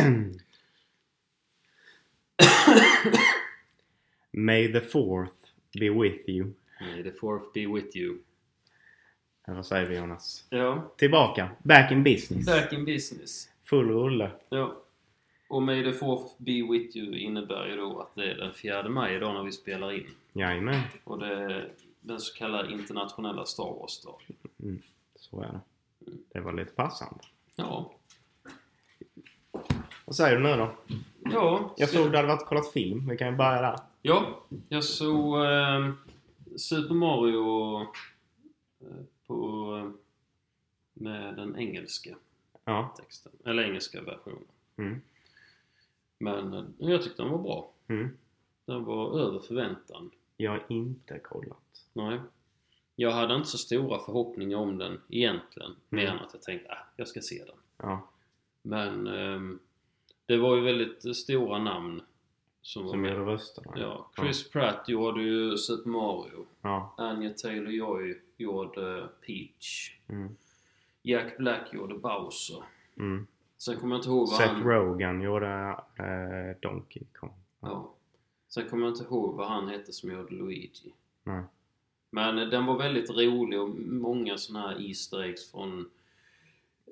May the fourth be with you. May the fourth be with you. Eller vad säger vi Jonas? Ja, Tillbaka. Back in business. back in business. Full rulle. Ja. Och May the fourth be with you innebär ju då att det är den 4 maj idag när vi spelar in. Jajamän. Och det är den så kallade internationella Star Wars-dagen. Så är det. Det var lite passande. Ja. Vad säger du nu då? Ja, Jag såg du hade varit och kollat film. Vi kan ju börja där. Ja, jag såg eh, Super Mario eh, på, eh, med den engelska Ja. texten. Eller engelska versionen. Mm. Men eh, jag tyckte den var bra. Mm. Den var över förväntan. Jag har inte kollat. Nej. Jag hade inte så stora förhoppningar om den egentligen. Mer Mm. än att jag tänkte att jag ska se den. Ja. Men ehm, det var ju väldigt stora namn som var Som med. gjorde rösterna. Ja, Chris Pratt gjorde ju Super Mario. Ja. Anya Taylor-Joy gjorde Peach. Mm. Jack Black gjorde Bowser. Mm. Sen kommer jag inte ihåg vad Seth han... Rogen gjorde eh, Donkey Kong. Ja. Sen kommer jag inte ihåg vad han hette som gjorde Luigi. Nej. Men den var väldigt rolig och många såna här Easter eggs från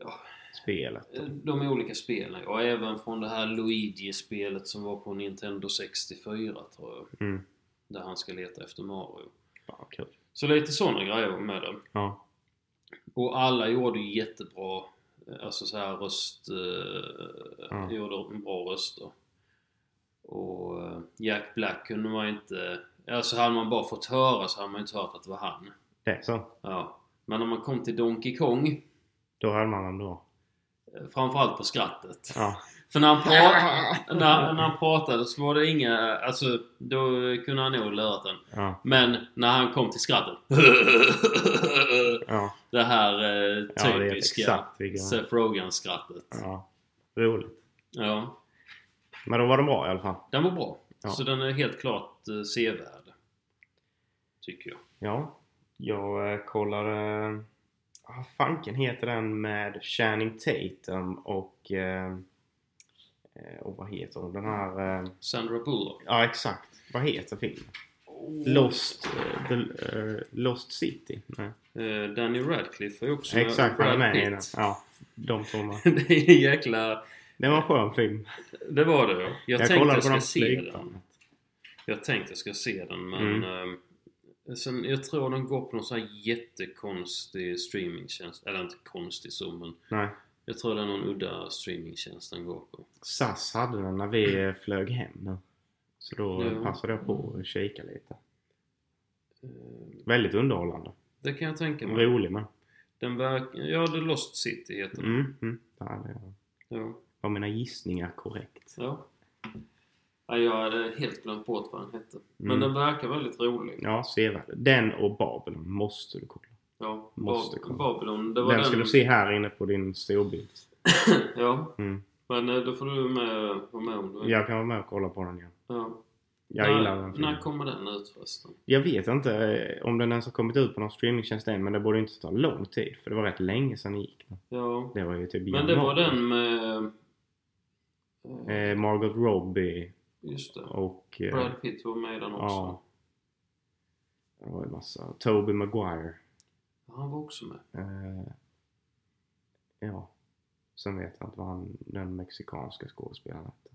ja, Spelet. eh, de olika spelen. Och även från det här Luigi-spelet som var på Nintendo 64 tror jag. Mm. Där han ska leta efter Mario. Ja, kul. Så lite sådana grejer med den. Ja. Och alla gjorde jättebra, eh, alltså så här röst... Eh, Ja. Gjorde bra röster. Och Jack Black kunde man inte... Alltså hade man bara fått höra så hade man inte hört att det var han. Det är så. Ja. Men när man kom till Donkey Kong, Då hade man då. eh, framförallt på skrattet. Ja. För när han, pra- när, när han pratade så var det inga... Alltså, då kunde han nog lärt den. Ja. Men när han kom till skrattet. Ja. det här eh, Ja, det typiska vilken... Seth Rogen-skrattet. Ja. Roligt. Ja, Men då var den bra i alla fall. den var bra. Ja. Så den är helt klart eh, sevärd. Tycker jag. Ja. Jag eh, kollade... Vad fanken heter den med Channing Tatum och... Eh, eh, och vad heter den? Den här... Eh, Sandra Bullock. ja, exakt. Vad heter filmen? Lost... Eh, the, eh, Lost City? Nej. Eh, Danny Radcliffe är också. Exakt, han är med i den. Ja. De två det är en jäkla... Det var en skön film. Det var det ja. Jag, Jag, tänkte jag ska se den. Jag tänkte jag ska se den men... Mm. Eh, sen, jag tror den går på någon sån här jättekonstig streamingtjänst. Eller inte konstig så men... Nej. Jag tror det är någon udda streamingtjänst den går på. SAS hade den när vi eh, flög hem nu. Så då Ja. passade jag på att kika lite. Eh, Väldigt underhållande. Det kan jag tänka mig. Rolig med. Den verkar... Ja, The Lost City heter den. Mm, mm. Där jag. Ja. Var mina gissningar korrekt? Ja. Ja. Jag hade helt glömt bort vad den hette. Men Mm. den verkar väldigt rolig. Ja, sevärd. Den och Babylon måste du kolla. Ja. Måste Bab- kolla. Babylon. Det var Den den... ska du se här inne på din storbild. ja. Mm. Men eh, då får du med, vara med om du vill. Jag kan vara med och kolla på den igen. Ja. Jag när, gillar den filmen. När kommer den ut förresten? Jag vet inte eh, om den ens har kommit ut på någon streamingtjänst än men det borde inte ta lång tid för det var rätt länge sedan det gick. Ja. Det var ju typ Men det var den med... eh, Eh, Margot Robbie Just det. och... Eh, Brad Pitt var med i den också. ja. Det var ju massa... Toby Maguire. Han var också med. Eh, ja. Sen vet jag inte vad han, den mexikanska skådespelaren hette.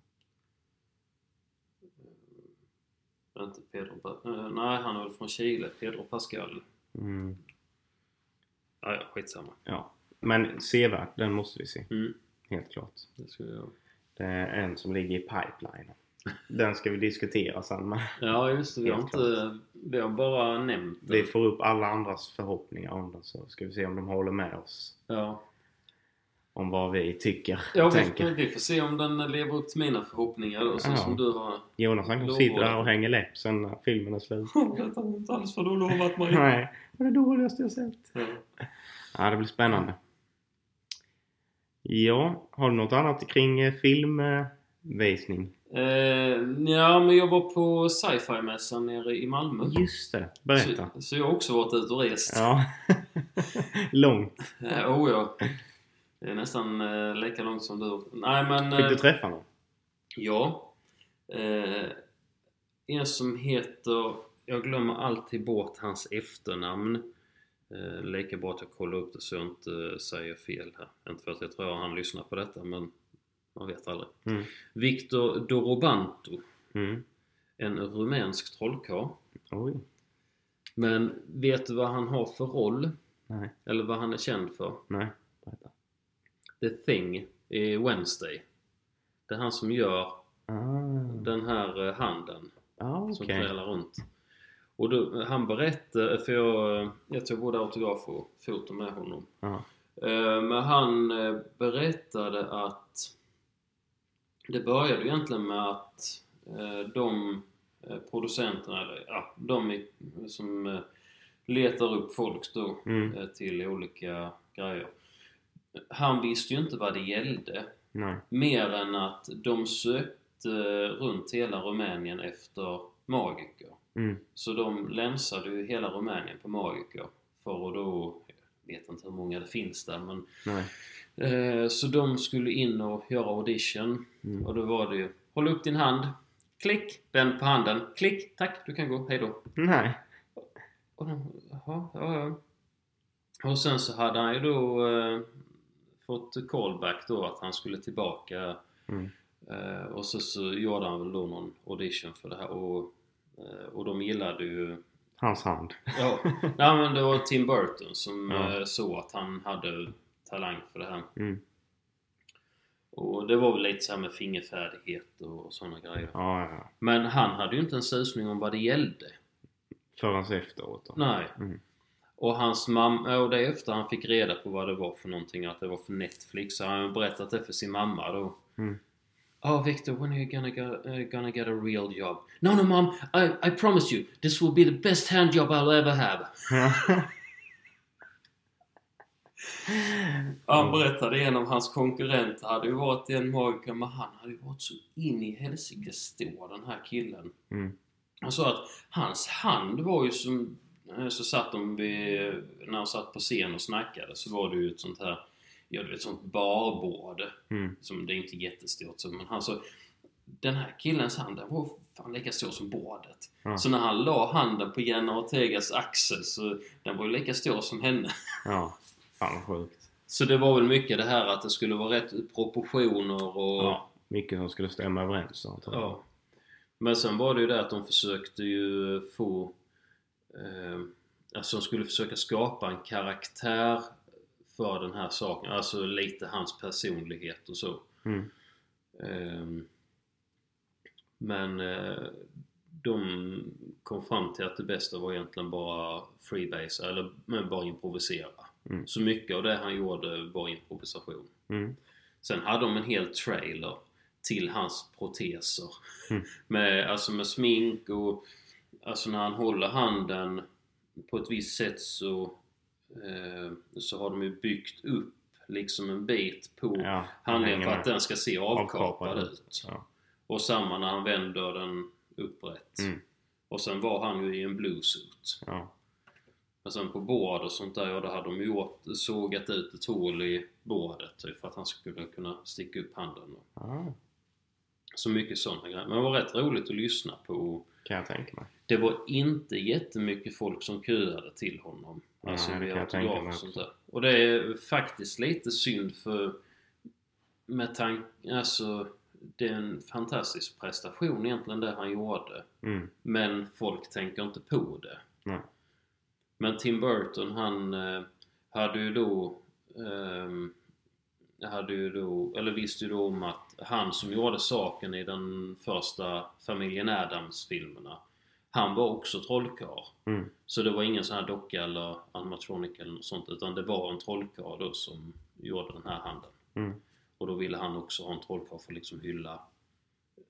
Eh, Inte Pedro Nej, han är väl från Chile. Pedro Pascal. Mm. Ja, ja, skitsamma. Ja. Men sevärd, den måste vi se. Mm. Helt klart. Det ska jag... Det är en som ligger i pipeline. Den ska vi diskutera sen men Ja, just det. Vi har inte... Vi har bara nämnt den. vi får upp alla andras förhoppningar om den så ska vi se om de håller med oss. Ja. Om vad vi tycker Ja, och vi, tänker. vi får se om den lever upp till mina förhoppningar då, så Ja. som du har... Jonas han kanske sitter där och hänger läpp sen när filmen är slut. Detta var inte alls vad du lovat mig. Nej, det var det dåligaste jag sett. Ja. Ja, det blir spännande. Ja, har du något annat kring eh, filmvisning? Eh, ja, men jag var på sci-fi-mässan nere i Malmö. Just det, berätta. Så, så jag har också varit ute och rest. Ja. Långt. Ja, oh ja. Det är nästan eh, lika långt som du. Nej men... Fick du eh, träffa någon? Ja. Eh, en som heter... Jag glömmer alltid bort hans efternamn. Eh, lika bra att jag kollar upp det så jag inte eh, säger fel här. Inte för att jag tror att han lyssnar på detta men man vet aldrig. Mm. Viktor Dorobanto. Mm. En rumänsk trollkarl. Oj. Men vet du vad han har för roll? Nej. Eller vad han är känd för? Nej. Berätta. The Thing i Wednesday. Det är han som gör Ah. den här eh, handen Ah, som okej. trailar runt. Och då, han berättade, för jag, jag tog både autograf och foto med honom. Ja. Eh, Men han eh, berättade att det började egentligen med att eh, de eh, producenterna, eller ja, de som eh, letar upp folk då Mm. till olika grejer. Han visste ju inte vad det gällde. Nej. Mer än att de sökte runt hela Rumänien efter magiker. Mm. Så de länsade ju hela Rumänien på magiker. För att då, jag vet inte hur många det finns där men Nej. Eh, Så de skulle in och göra audition. Mm. Och då var det ju, håll upp din hand. Klick! Vänd på handen. Klick! Tack, du kan gå. Hejdå. Nej. Och de, jaha, ja, ja. Och sen så hade han ju då eh, fått callback då att han skulle tillbaka. Mm. Eh, och så, så gjorde han väl då någon audition för det här och, eh, och de gillade ju Hans hand. Ja, nej, men det var Tim Burton som Ja. eh, såg att han hade talang för det här. Mm. Och det var väl lite så här med fingerfärdighet och sådana grejer. Ja, ja. Men han hade ju inte en susning om vad det gällde. Förrän efteråt då. Nej. Mm. Och hans mamma, och det är efter han fick reda på vad det var för någonting, att det var för Netflix, så han berättat det för sin mamma då. Mm. Oh Victor, when are you gonna, go, uh, gonna get a real job? No, no mom, I, I promise you, this will be the best hand job I'll ever have. Han berättade en av hans konkurrenter hade ju varit en magiker, men han hade ju varit så in i helsike stor den här killen. Mm. Han sa att hans hand var ju som... eh, Så satt de vid, när han satt på scen och snackade så var det ju ett sånt här, ja du vet sånt barbord. Mm. Som det är inte jättestort så, men han sa den här killens hand den var fan lika stor som bordet. Ja. Så när han la handen på Jenna Ortegas axel så den var ju lika stor som henne. Ja. Fan sjukt. Så det var väl mycket det här att det skulle vara rätt proportioner och... Ja. Mycket som skulle stämma överens jag. Ja. Men sen var det ju det att de försökte ju få... Eh, alltså de skulle försöka skapa en karaktär för den här saken. Alltså lite hans personlighet och så. Mm. Ehm, men eh, de kom fram till att det bästa var egentligen bara freebase, eller bara improvisera. Mm. Så mycket av det han gjorde var improvisation. Mm. Sen hade de en hel trailer till hans proteser. Mm. Med, alltså med smink och alltså när han håller handen på ett visst sätt så, eh, så har de ju byggt upp liksom en bit på Ja. handleden för att den ska se avkapad ut. Ja. Och samma när han vänder den upprätt. Mm. Och sen var han ju i en blue suit. Ja. Men sen på bord och sånt där, ja då hade de ju gjort, sågat ut ett hål i bordet typ, för att han skulle kunna sticka upp handen. Ah, Så mycket sådana grejer. Men det var rätt roligt att lyssna på. kan jag tänka mig. Det var inte jättemycket folk som köade till honom. Alltså Nej, det kan jag tänka mig och sånt där. Och det är faktiskt lite synd för med tanke, alltså det är en fantastisk prestation egentligen det han gjorde. Mm. Men folk tänker inte på det. Nej. Men Tim Burton han eh, hade ju då ehm, hade ju då, eller visste ju då om att han som gjorde saken i den första familjen Adams filmerna han var också trollkarl. Mm. Så det var ingen sån här docka eller animatronic eller något sånt utan det var en trollkarl då som gjorde den här handen. Mm. Och då ville han också ha en trollkarl för att liksom hylla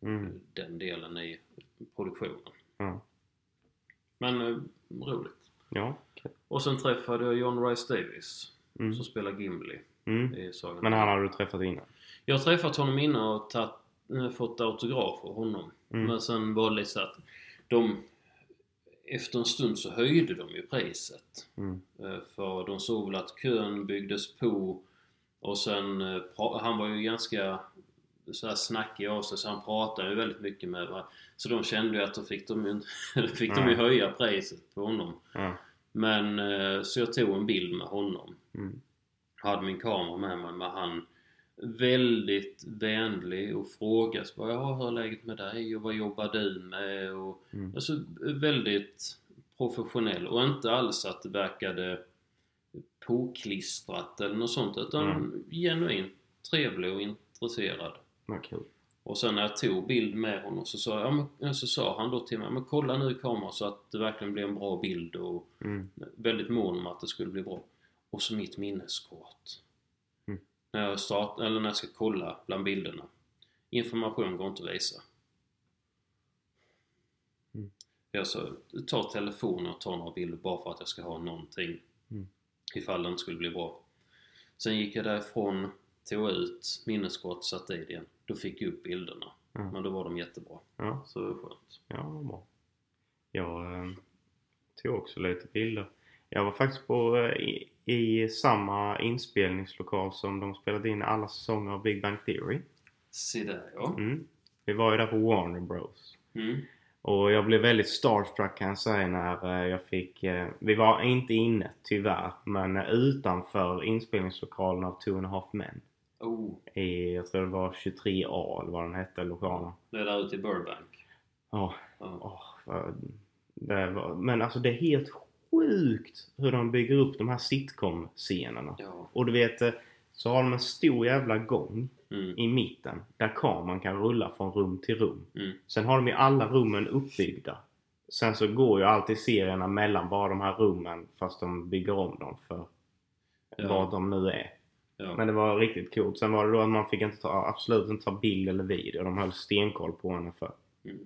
Mm. den delen i produktionen. Men eh, roligt. Ja. okej. Och sen träffade jag John Rice Davis Mm. som spelar Gimli Mm. i Sagan Men han hade du träffat innan? Jag har träffat honom innan och tagit, eh, fått autograf av honom. Mm. Men sen var det lite så att de efter en stund så höjde de ju priset. Mm. Eh, För de såg väl att kön byggdes på Och sen, eh, han var ju ganska så här snackig av sig så han pratade ju väldigt mycket med varandra. Så de kände ju att då fick de ju, fick de ju Ja. höja priset på honom. Ja. Men eh, så jag tog en bild med honom. Mm. Hade min kamera med mig men han väldigt vänlig och frågade så bara, ja hur är läget med dig och vad jobbar du med? Och, Mm. Alltså väldigt professionell och inte alls att det verkade påklistrat eller något sånt utan Mm. genuint trevlig och intresserad. Vad kul. Och sen när jag tog bild med honom så sa, jag, ja, så sa han då till mig, men kolla nu i kameran så att det verkligen blir en bra bild och Mm. väldigt mån om att det skulle bli bra. Och så mitt minneskort. Mm. När jag start, eller när jag ska kolla bland bilderna. Information går inte att visa. Mm. Jag så, tar telefonen och tar några bilder bara för att jag ska ha någonting. Mm. Ifall det inte skulle bli bra. Sen gick jag därifrån, tog ut minneskort, satte i det igen. Då fick jag upp bilderna. Mm. Men då var de jättebra. Ja, Så det var skönt. ja, vad bra. Jag eh, tog också lite bilder. Jag var faktiskt på, eh, i, i samma inspelningslokal som de spelade in alla säsonger av Big Bang Theory. Se där ja. Mm. Vi var ju där på Warner Bros. Mm. Och jag blev väldigt starstruck kan jag säga när eh, jag fick... eh, Vi var inte inne tyvärr, men utanför inspelningslokalen av Two and a Half Men. Oh, I, jag tror det var 23A eller vad den hette, lokalen. det är där ute i Burbank. Ja, vad- det var, men alltså det är helt sjukt hur de bygger upp de här sitcom-scenerna. ja. Och du vet, eh, så har de en stor jävla gång Mm. i mitten där kameran kan rulla från rum till rum. Mm. Sen har de ju alla rummen uppbyggda. Sen så går ju alltid serierna mellan bara de här rummen fast de bygger om dem för Ja. vad de nu är. Ja. Men det var riktigt coolt. Sen var det då att man fick inte ta, absolut inte ta bild eller video. De höll stenkoll på henne för. Mm.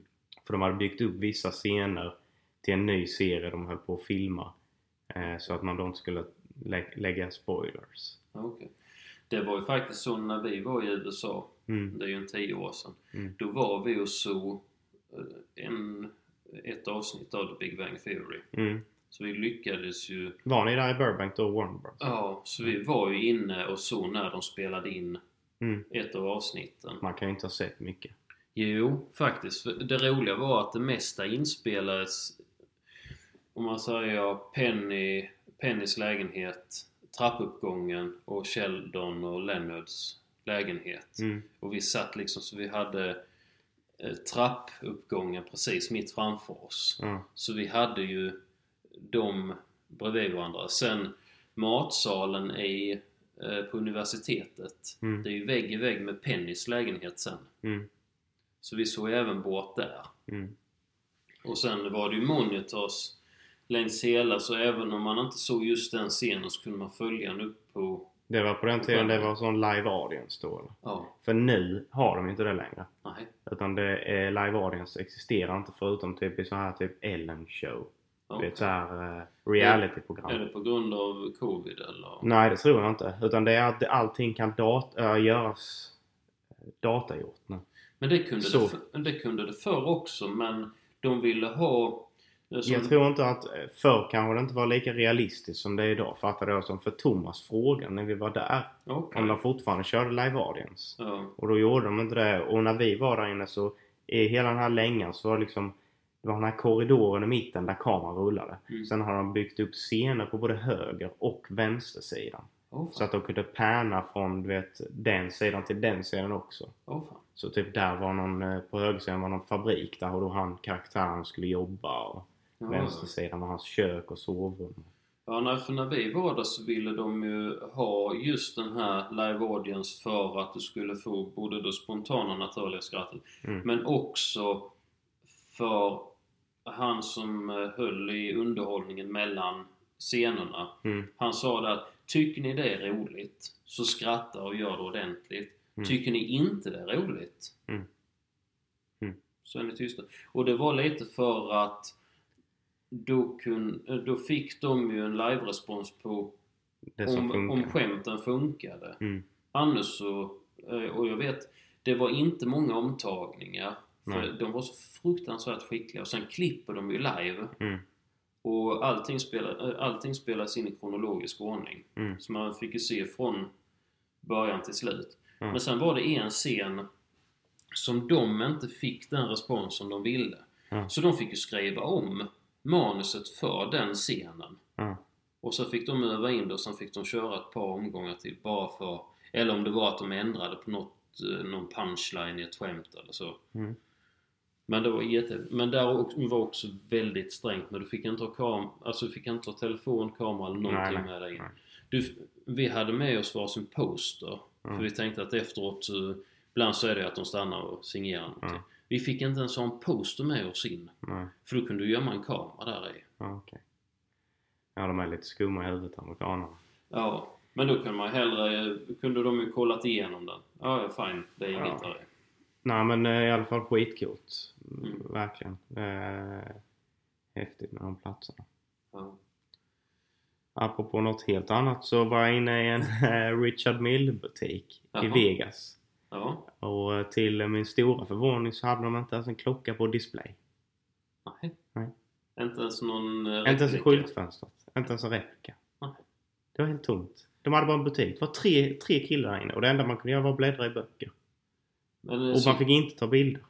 För de hade byggt upp vissa scener till en ny serie de höll på att filma. Eh, så att man då inte skulle lä- lägga spoilers. Okej. Det var ju faktiskt så när vi var i USA, Mm. det är ju en tio år sedan. Mm. Då var vi och såg eh, en, ett avsnitt av The Big Bang Theory. Mm. Så vi lyckades ju... Var ni där i Burbank då, Warner Bros? Ja, så vi var ju inne och såg när de spelade in Mm. ett av avsnitten. Man kan ju inte ha sett mycket. Jo, faktiskt. Det roliga var att det mesta inspelades, om man säger Penny, Pennys lägenhet, trappuppgången och Sheldon och Leonards lägenhet. Mm. Och vi satt liksom så vi hade eh, trappuppgången precis mitt framför oss. Ja. Så vi hade ju dem bredvid varandra. Sen matsalen i, eh, på universitetet. Mm. Det är ju vägg i vägg med Pennys lägenhet sen. Mm. Så vi såg även bort där. Mm. Och sen var det ju monitors längs hela så även om man inte såg just den scenen så kunde man följa den upp på... Det var på den tiden det var sån live audience då eller? Ja, För nu har de inte det längre. nej. Utan det är live audience existerar inte förutom typ i så här typ Ellen show. Du okej. vet så här eh, Är realityprogram. det på grund av Covid eller? Nej det tror jag inte. Utan det är att allting kan dat- äh, göras datagjort nu. Men det kunde, Så. det, för- det kunde det förr också men de ville ha... eh, som- Jag tror inte att eh, förr kanske det inte var lika realistiskt som det är idag. Fattade jag som för Thomas frågade när vi var där. Okej. Om de fortfarande körde live audience. Ja. Och då gjorde de inte det. Och när vi var där inne så i hela den här längan så var det liksom det var den här korridoren i mitten där kameran rullade. Mm. Sen har de byggt upp scener på både höger och vänstersidan. Åh Så att de kunde pärna från du vet, den sidan till den sidan också. Fan. Så typ där var någon, eh, på högersidan var någon fabrik där och då han karaktären skulle jobba. Och Ja, vänstersidan var hans kök och sovrum. Ja, nej, för när vi var där så ville de ju ha just den här live audience för att du skulle få både det spontana naturliga skrattet Mm. men också för han som eh, höll i underhållningen mellan scenerna. Mm. Han sa det att tycker ni det är roligt så skratta och gör det ordentligt. Mm. Tycker ni inte det är roligt Mm. Mm. så är ni tysta. Och det var lite för att då, kun, då fick de ju en live-respons på om, funkar. om skämten funkade. Mm. Annars så, eh, och jag vet, det var inte många omtagningar. För Nej. de var så fruktansvärt skickliga och sen klipper de ju live. Mm. Och allting, spelar, eh, allting spelas in i kronologisk ordning. Mm. Så man fick ju se från början till slut. Mm. Men sen var det en scen som de inte fick den respons som de ville. Mm. Så de fick ju skriva om manuset för den scenen. Mm. Och så fick de öva in det och sen fick de köra ett par omgångar till bara för... Eller om det var att de ändrade på något, eh, någon punchline i ett skämt eller så. Men det var jätte... Men där också- var också väldigt strängt men du fick inte ha kam... Alltså du fick inte ha telefon, kamera eller någonting Nej, med dig in. Du, vi hade med oss varsin poster. Mm. För vi tänkte att efteråt så... Ibland så är det att de stannar och signerar någonting. Mm. Vi fick inte ens ha en poster med oss in. Nej. För då kunde du gömma en kamera där i. Ja, okej. Ja, de är lite skumma i huvudet, amerikanerna. Ja, men då kunde man hellre... Kunde de ju kollat igenom den. Ja, fine. Det är inget Ja. där. Nej men eh, i alla fall skitcoolt. Mm. Verkligen. Häftigt med de platserna. Ja. Apropå något helt annat så var jag inne i en eh, Richard Mill butik i Jaha. Vegas. Ja. Och eh, till min stora förvåning så hade de inte ens en klocka på display. Nej. Nej. Inte ens någon... eh, Inte ens i replika. skyltfönstret. Inte ens en replika. Nej. Det var helt tomt. De hade bara en butik. Det var tre, tre killar där inne och det enda man kunde göra var att bläddra i böcker. Men, Och så- man fick inte ta bilder.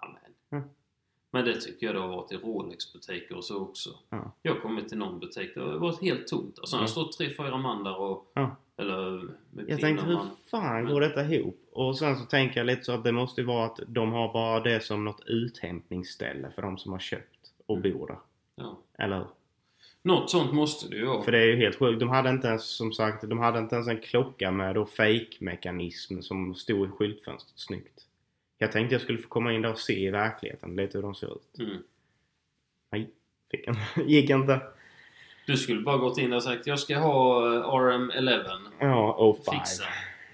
Ja, men. Det tycker jag det har varit i Rolex-butiker och så också. Ja. Jag kommit till någon butik, det har varit helt tomt. Alltså, det har Ja. stått tre, fyra man där och... Ja. Eller med Jag tänkte hur fan går detta ihop? Och sen så tänker jag lite så att det måste ju vara att de har bara det som något uthämtningsställe för de som har köpt och Mm. bor där. Ja. Eller? Något sånt måste det ju vara. För det är ju helt sjukt. De hade inte ens som sagt, de hade inte ens en klocka med då fake-mekanism som stod i skyltfönstret snyggt. Jag tänkte jag skulle få komma in där och se i verkligheten lite hur de ser ut. Mm. Nej, fick inte. Gick inte. Du skulle bara gått in och sagt jag ska ha eh, RM11. Ja, oh five. Fixa.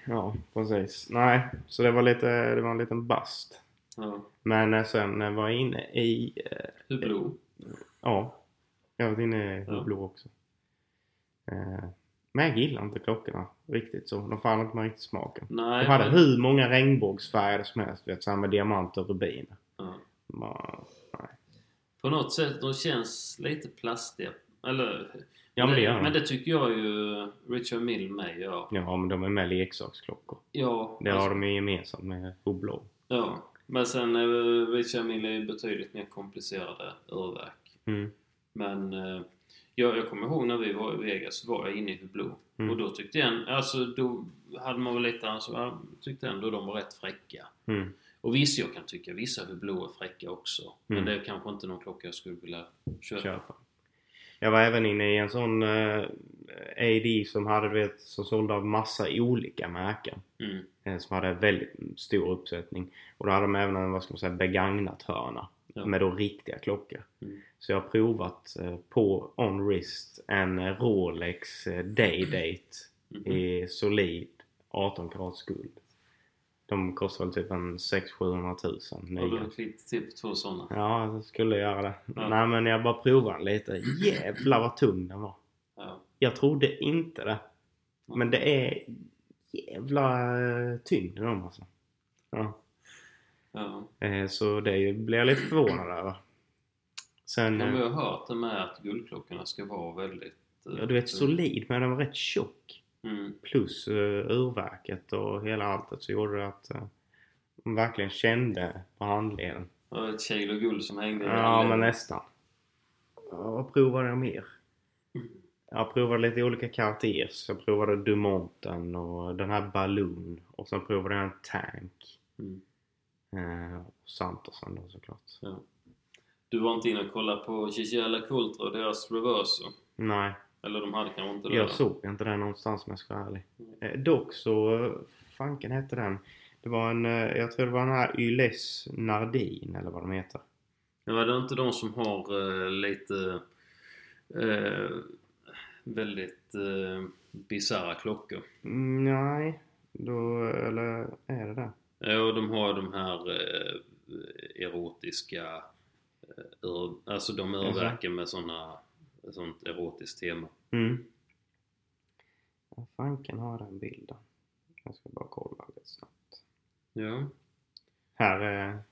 Ja, precis. Nej, så det var lite, det var en liten bust. Ja. Men eh, sen eh, var jag inne i, eh, Hublot. Ja, inne i Ja. Hublå också. Eh, men jag gillar inte klockorna riktigt så. De faller inte med riktigt smaken. Nej, De hade men- hur många regnbågsfärger som helst. Vet, så med diamanter och rubiner. Ja. På något sätt, de känns lite plastiga. Eller... Ja men det gör men de. det tycker jag ju Richard Mill med gör. Ja men de är med leksaksklockor. Ja, Det alltså- har de ju gemensamt med Hublå. Ja, men sen eh, Richard Mill är ju betydligt mer komplicerade urverk. Mm. Men eh, jag, jag kommer ihåg när vi var i Vegas så var jag inne i Hublot. Mm. Och då tyckte jag, alltså då hade man väl lite, alltså, jag tyckte ändå de var rätt fräcka. Mm. Och visst, jag kan tycka vissa Hublot är fräcka också. Men Mm. det är kanske inte någon klocka jag skulle vilja köpa. Köpa. Jag var även inne i en sån eh, AD som hade du vet, som sålde av massa olika märken. Mm. Eh, som hade väldigt stor uppsättning. Och då hade de även en, vad ska man säga, begagnat hörna. Ja. Med då riktiga klockor. Mm. Så jag har provat eh, på On Wrist en eh, Rolex eh, Day Date Mhm. i solid 18 karats guld. De kostar väl typ en 600-700 tusen nya. du klippt till två sådana? Ja, jag skulle göra det. Ja. Nej men jag bara provade den lite. Jävlar vad tung den var. Ja. Jag trodde inte det. Men det är jävla tyngd i dem alltså. Ja. Ja. Eh, Så det blir jag lite förvånad över. Sen, Men eh, vi har hört det med att guldklockorna ska vara väldigt... eh, ja, du vet solid men den var rätt tjock. Mm. Plus uh, urverket och hela alltet så gjorde det att uh, man verkligen kände på handleden. Var ett kilo guld som hängde i Ja handleden. men nästan. Ja, vad provade jag mer? Jag provade lite olika Cartiers. Jag provade Dumonten och den här Balloon. Och sen provade jag en Tank. Mm. Eh, och då såklart. Ja. Du var inte inne och kollade på Gigella Cultra och deras reverser? Nej, Eller de hade kanske inte det? jag såg inte den någonstans om jag ska vara ärlig. Eh, dock så, fanken hette den? Det var en, eh, jag tror det var den här Yles Nardin eller vad de heter. Var det inte de som har eh, lite eh, väldigt eh, bisarra klockor? Mm, nej, då, eller är det det? Ja, och de har de här eh, erotiska eh, ur, alltså de urverken med såna, sånt erotiskt tema. Mm. Vad fanken har den bilden? Jag ska bara kolla lite snabbt. Ja. Här är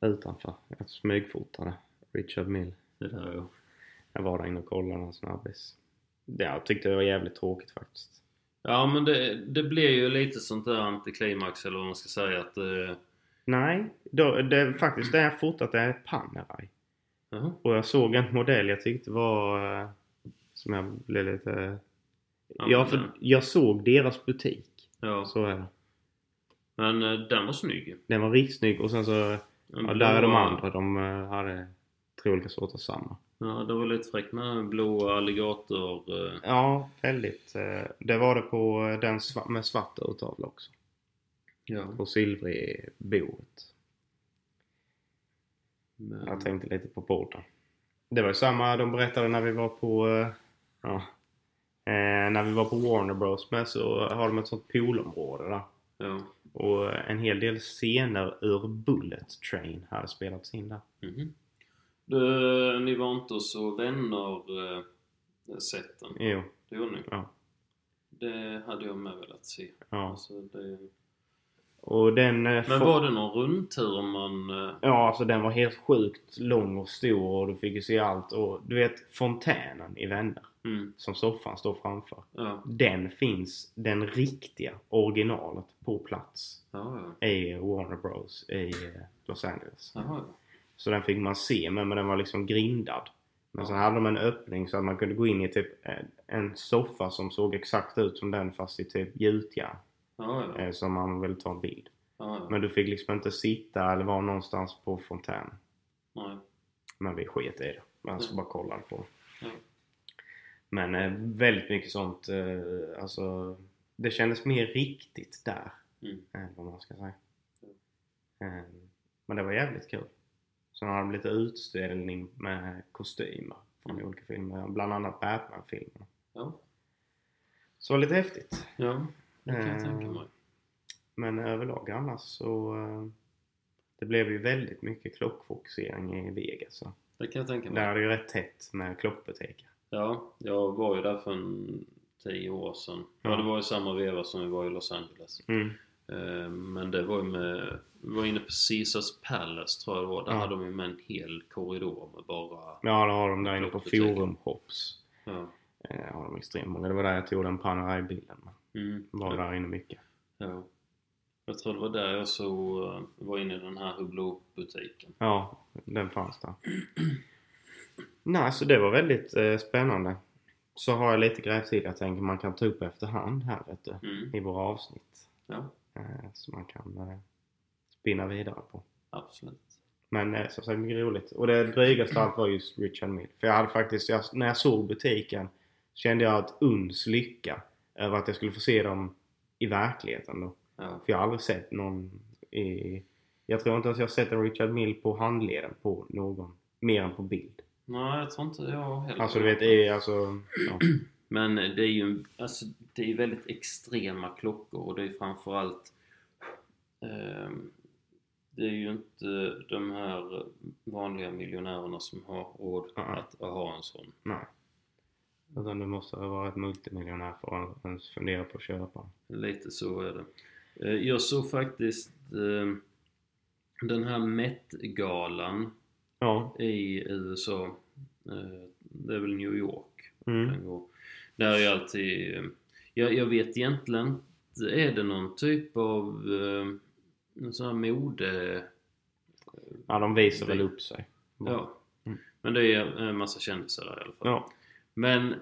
utanför. Jag smygfotade Richard Mill. Det där ja. Jag var där inne och kollade en snabbis. Ja, jag tyckte det var jävligt tråkigt faktiskt. Ja men det, det blir ju lite sånt där antiklimax eller vad man ska säga att eh, Nej, då, det, faktiskt det är fort att det är Panerai. jaha. Och jag såg en modell jag tyckte var... eh, Som jag blev lite... Ja, Ja, men för jag såg deras butik. Ja, Så är det. men eh, den var snygg. Den var riktigt snygg och sen så... Ja, där är de andra. De eh, hade tre olika sorter samma. Ja, det var lite fräckt med blå alligator. eh, Ja, väldigt. eh, Det var det på den med svart urtavla också. Ja. Och silvrig boet. Men, Jag tänkte lite på båda. Det var ju samma de berättade när vi var på... eh, Ja, när vi var på Warner Bros med så har de ett sånt poolområde där. ja. Och en hel del scener ur Bullet Train hade spelats in där. Mhm. Du, ni var inte så vänner eh, sätten? Jo, Det gjorde ni? ja. Det hade jag med velat se. ja. Alltså, det... Och den... eh, Men var det någon rundtur man... eh, Ja, alltså den var helt sjukt lång och stor och du fick ju se allt. Och du vet fontänen i Vänner Mm, som soffan står framför. ja, Den finns, den riktiga originalet på plats ja, ja. i Warner Bros i eh, Los Angeles. Jaha, ja. Så den fick man se men, men den var liksom grindad. Men sen hade de en öppning så att man kunde gå in i typ en- en soffa som såg exakt ut som den fast i typ gjutjärn. Ja, ja. eh, Som man ville ta en bild. ja, ja. Men du fick liksom inte sitta eller vara någonstans på fontänen. Nej. Men vi sket i det. Man så Mm. bara kollade på. Men eh, väldigt mycket sånt. Eh, alltså, det kändes mer riktigt där. Mm. Än vad man ska säga. Eh, men det var jävligt kul. Sen har de lite utställning med kostymer från Mm. olika filmer. Bland annat Batman-filmerna. Ja, Så det var lite häftigt. ja. Det kan jag tänka mig. Men överlag annars så eh, det blev ju väldigt mycket klockfokusering i Vegas. Så. Det kan jag tänka Där mig. är det ju rätt tätt med klockbutiker. Ja, jag var ju där för en tio år sedan. Ja, Ja. det var i samma veva som vi var i Los Angeles. Mm. Eh, Men det var ju med... Vi var inne på Caesars Palace tror jag det var. Där Ja. hade de ju med en hel korridor med bara... Ja, det har de där inne på Klockbutiker. Forum Hops. Ja. Eh, har de extremt många. Det var där jag tog den Panerai-bilden. Mm. Var ja. där inne mycket. ja. Jag tror det var där jag så eh, var inne i den här Hublot-butiken. Ja, den fanns där. Nej, så det var väldigt eh, spännande. Så har jag lite grejer till jag tänker man kan ta upp efterhand här vet du. Mm. I våra avsnitt. Ja, Eh, så man kan eh, spinna vidare på. absolut. Men eh, som sagt mycket roligt. Och det drygaste allt var just Richard Mill. För jag hade faktiskt, jag, när jag såg butiken kände jag ett uns lycka över att jag skulle få se dem i verkligheten då. Ja. För jag har aldrig sett någon i... Jag tror inte ens jag har sett en Richard Mill på handleden på någon. Mer än på bild. Nej, jag tror inte jag heller. Alltså du vet, i, alltså... Ja. Men det är ju alltså, det är väldigt extrema klockor och det är framförallt ehm, Det är ju inte de här vanliga miljonärerna som har råd Ja. att, ha en sån. Nej. Utan du måste vara ett multimiljonär för att ens fundera på att köpa. Lite så är det. Eh, Jag såg faktiskt ehm, den här Met-galan Ja. i USA. Eh, Det är väl New York Mm. den går. Där är alltid... eh, Jag, jag vet egentligen inte, är det någon typ av eh, sån här mode... Ja, de visar väl Det- upp sig. Ja. Mm. Men det är en massa kändisar där i alla fall. Ja. Men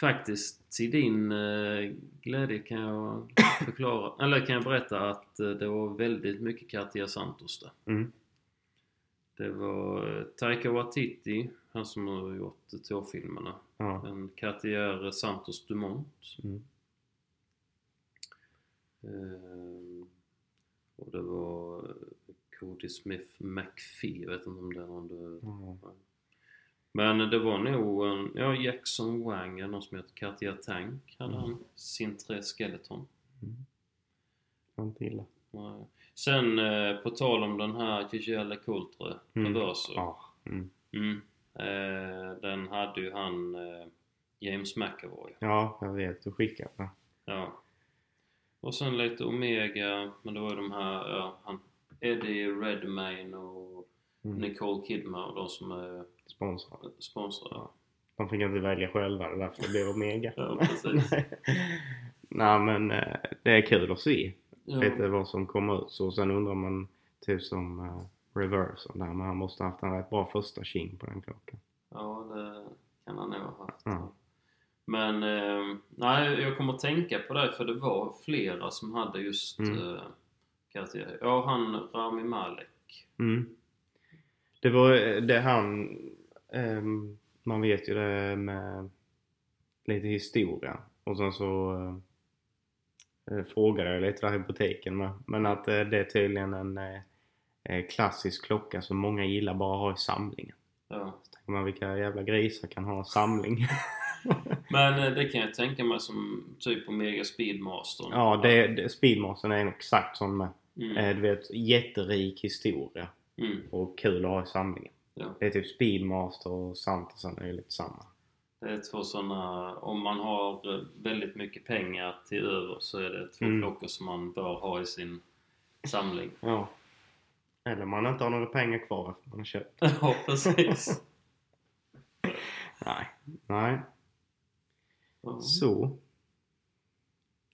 faktiskt till din eh, glädje kan jag förklara, eller kan jag berätta att eh, det var väldigt mycket Katja Santos där. Mm. Det var Taika Waititi, han som har gjort Tor-filmerna. Ja. En Cartier Santos Dumont. Mm. Ehm, och det var Cody Smith McPhee, jag vet inte om det är någon du... Ja. Men det var nog en, ja Jackson Wang, eller någon som heter Cartier Tank, hade Mm. han. Sin tre Skeleton. Mm. Var inte illa. Nej. Sen eh, på tal om den här Giselle Coultre, Mm. Ja. Mm. Mm. Eh, den hade ju han eh, James McAvoy. ja, jag vet. Du skickade det. Ja. Och sen lite Omega, men det var ju de här, ja, han, Eddie Redmayne och Mm. Nicole Kidman och de som är Sponsrade. sponsrade. De fick inte välja själva, det är därför det blev Omega. Ja, precis. Nej men eh, det är kul att se Ja. lite vad som kommer ut. Så sen undrar man typ som uh, reversen där. Men han måste ha haft en rätt bra första king på den klockan. Ja, det kan han nog ha haft. Ja. Men eh, nej, jag kommer att tänka på det för det var flera som hade just Mm. eh, Cartier. Ja, han Rami Malek. Mm. Det var eh, det han... ehm, man vet ju det med lite historia. Och sen så eh, eh, frågade jag lite där i butiken med. Men att eh, det är tydligen en eh, eh, klassisk klocka som många gillar bara ha i samlingen. Ja. Så tänker man vilka jävla grisar kan ha en samling. Men eh, det kan jag tänka mig som typ Omega Speedmaster. ja, det, det, Speedmastern är en exakt sån med. Mm. Eh, du vet, jätterik historia. Mm. Och kul att ha i samlingen. Ja. Det är typ Speedmaster och Santosen är lite samma. Det är två sådana, om man har väldigt mycket pengar till över så är det två Mm. klockor som man bör ha i sin samling. Ja. Eller man inte har några pengar kvar efter man har köpt. ja, precis. Nej. Nej. Ja. Så.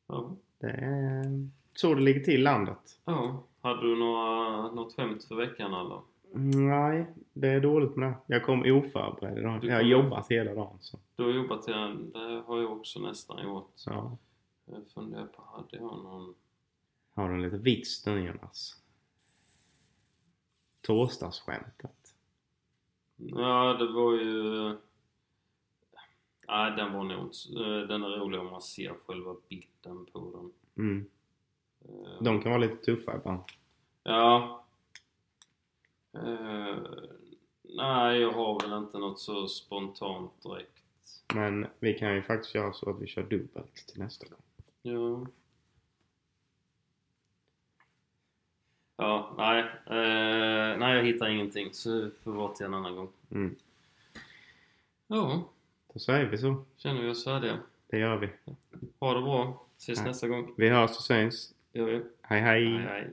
Ja. Det är så det ligger till landet. ja. Hade du några, något skämt för veckan eller? Nej, det är dåligt med det. Jag kom oförberedd idag. Jag har jobbat hela dagen. Så. Du har jobbat till en, det har jag också nästan gjort. Ja. Jag funderar på, hade jag någon... Har du en liten vits nu Jonas? Torsdagsskämtet. Ja, det var ju... Nej, den var nog inte... Den är rolig om man ser själva bilden på den. Mm. Eh, De kan vara lite tuffa ibland. Ja. Eh, nej, jag har väl inte något så spontant direkt. Men vi kan ju faktiskt göra så att vi kör dubbelt till nästa gång. Ja. Ja, nej. Eh, nej, jag hittar ingenting. Så det får vara till en annan gång. Mm. Ja, Då säger vi så. känner vi oss färdiga. Det gör vi. Ha det bra. Ses Ja. nästa gång. Vi hörs och syns. Det gör vi. Hej hej! Hej, hej.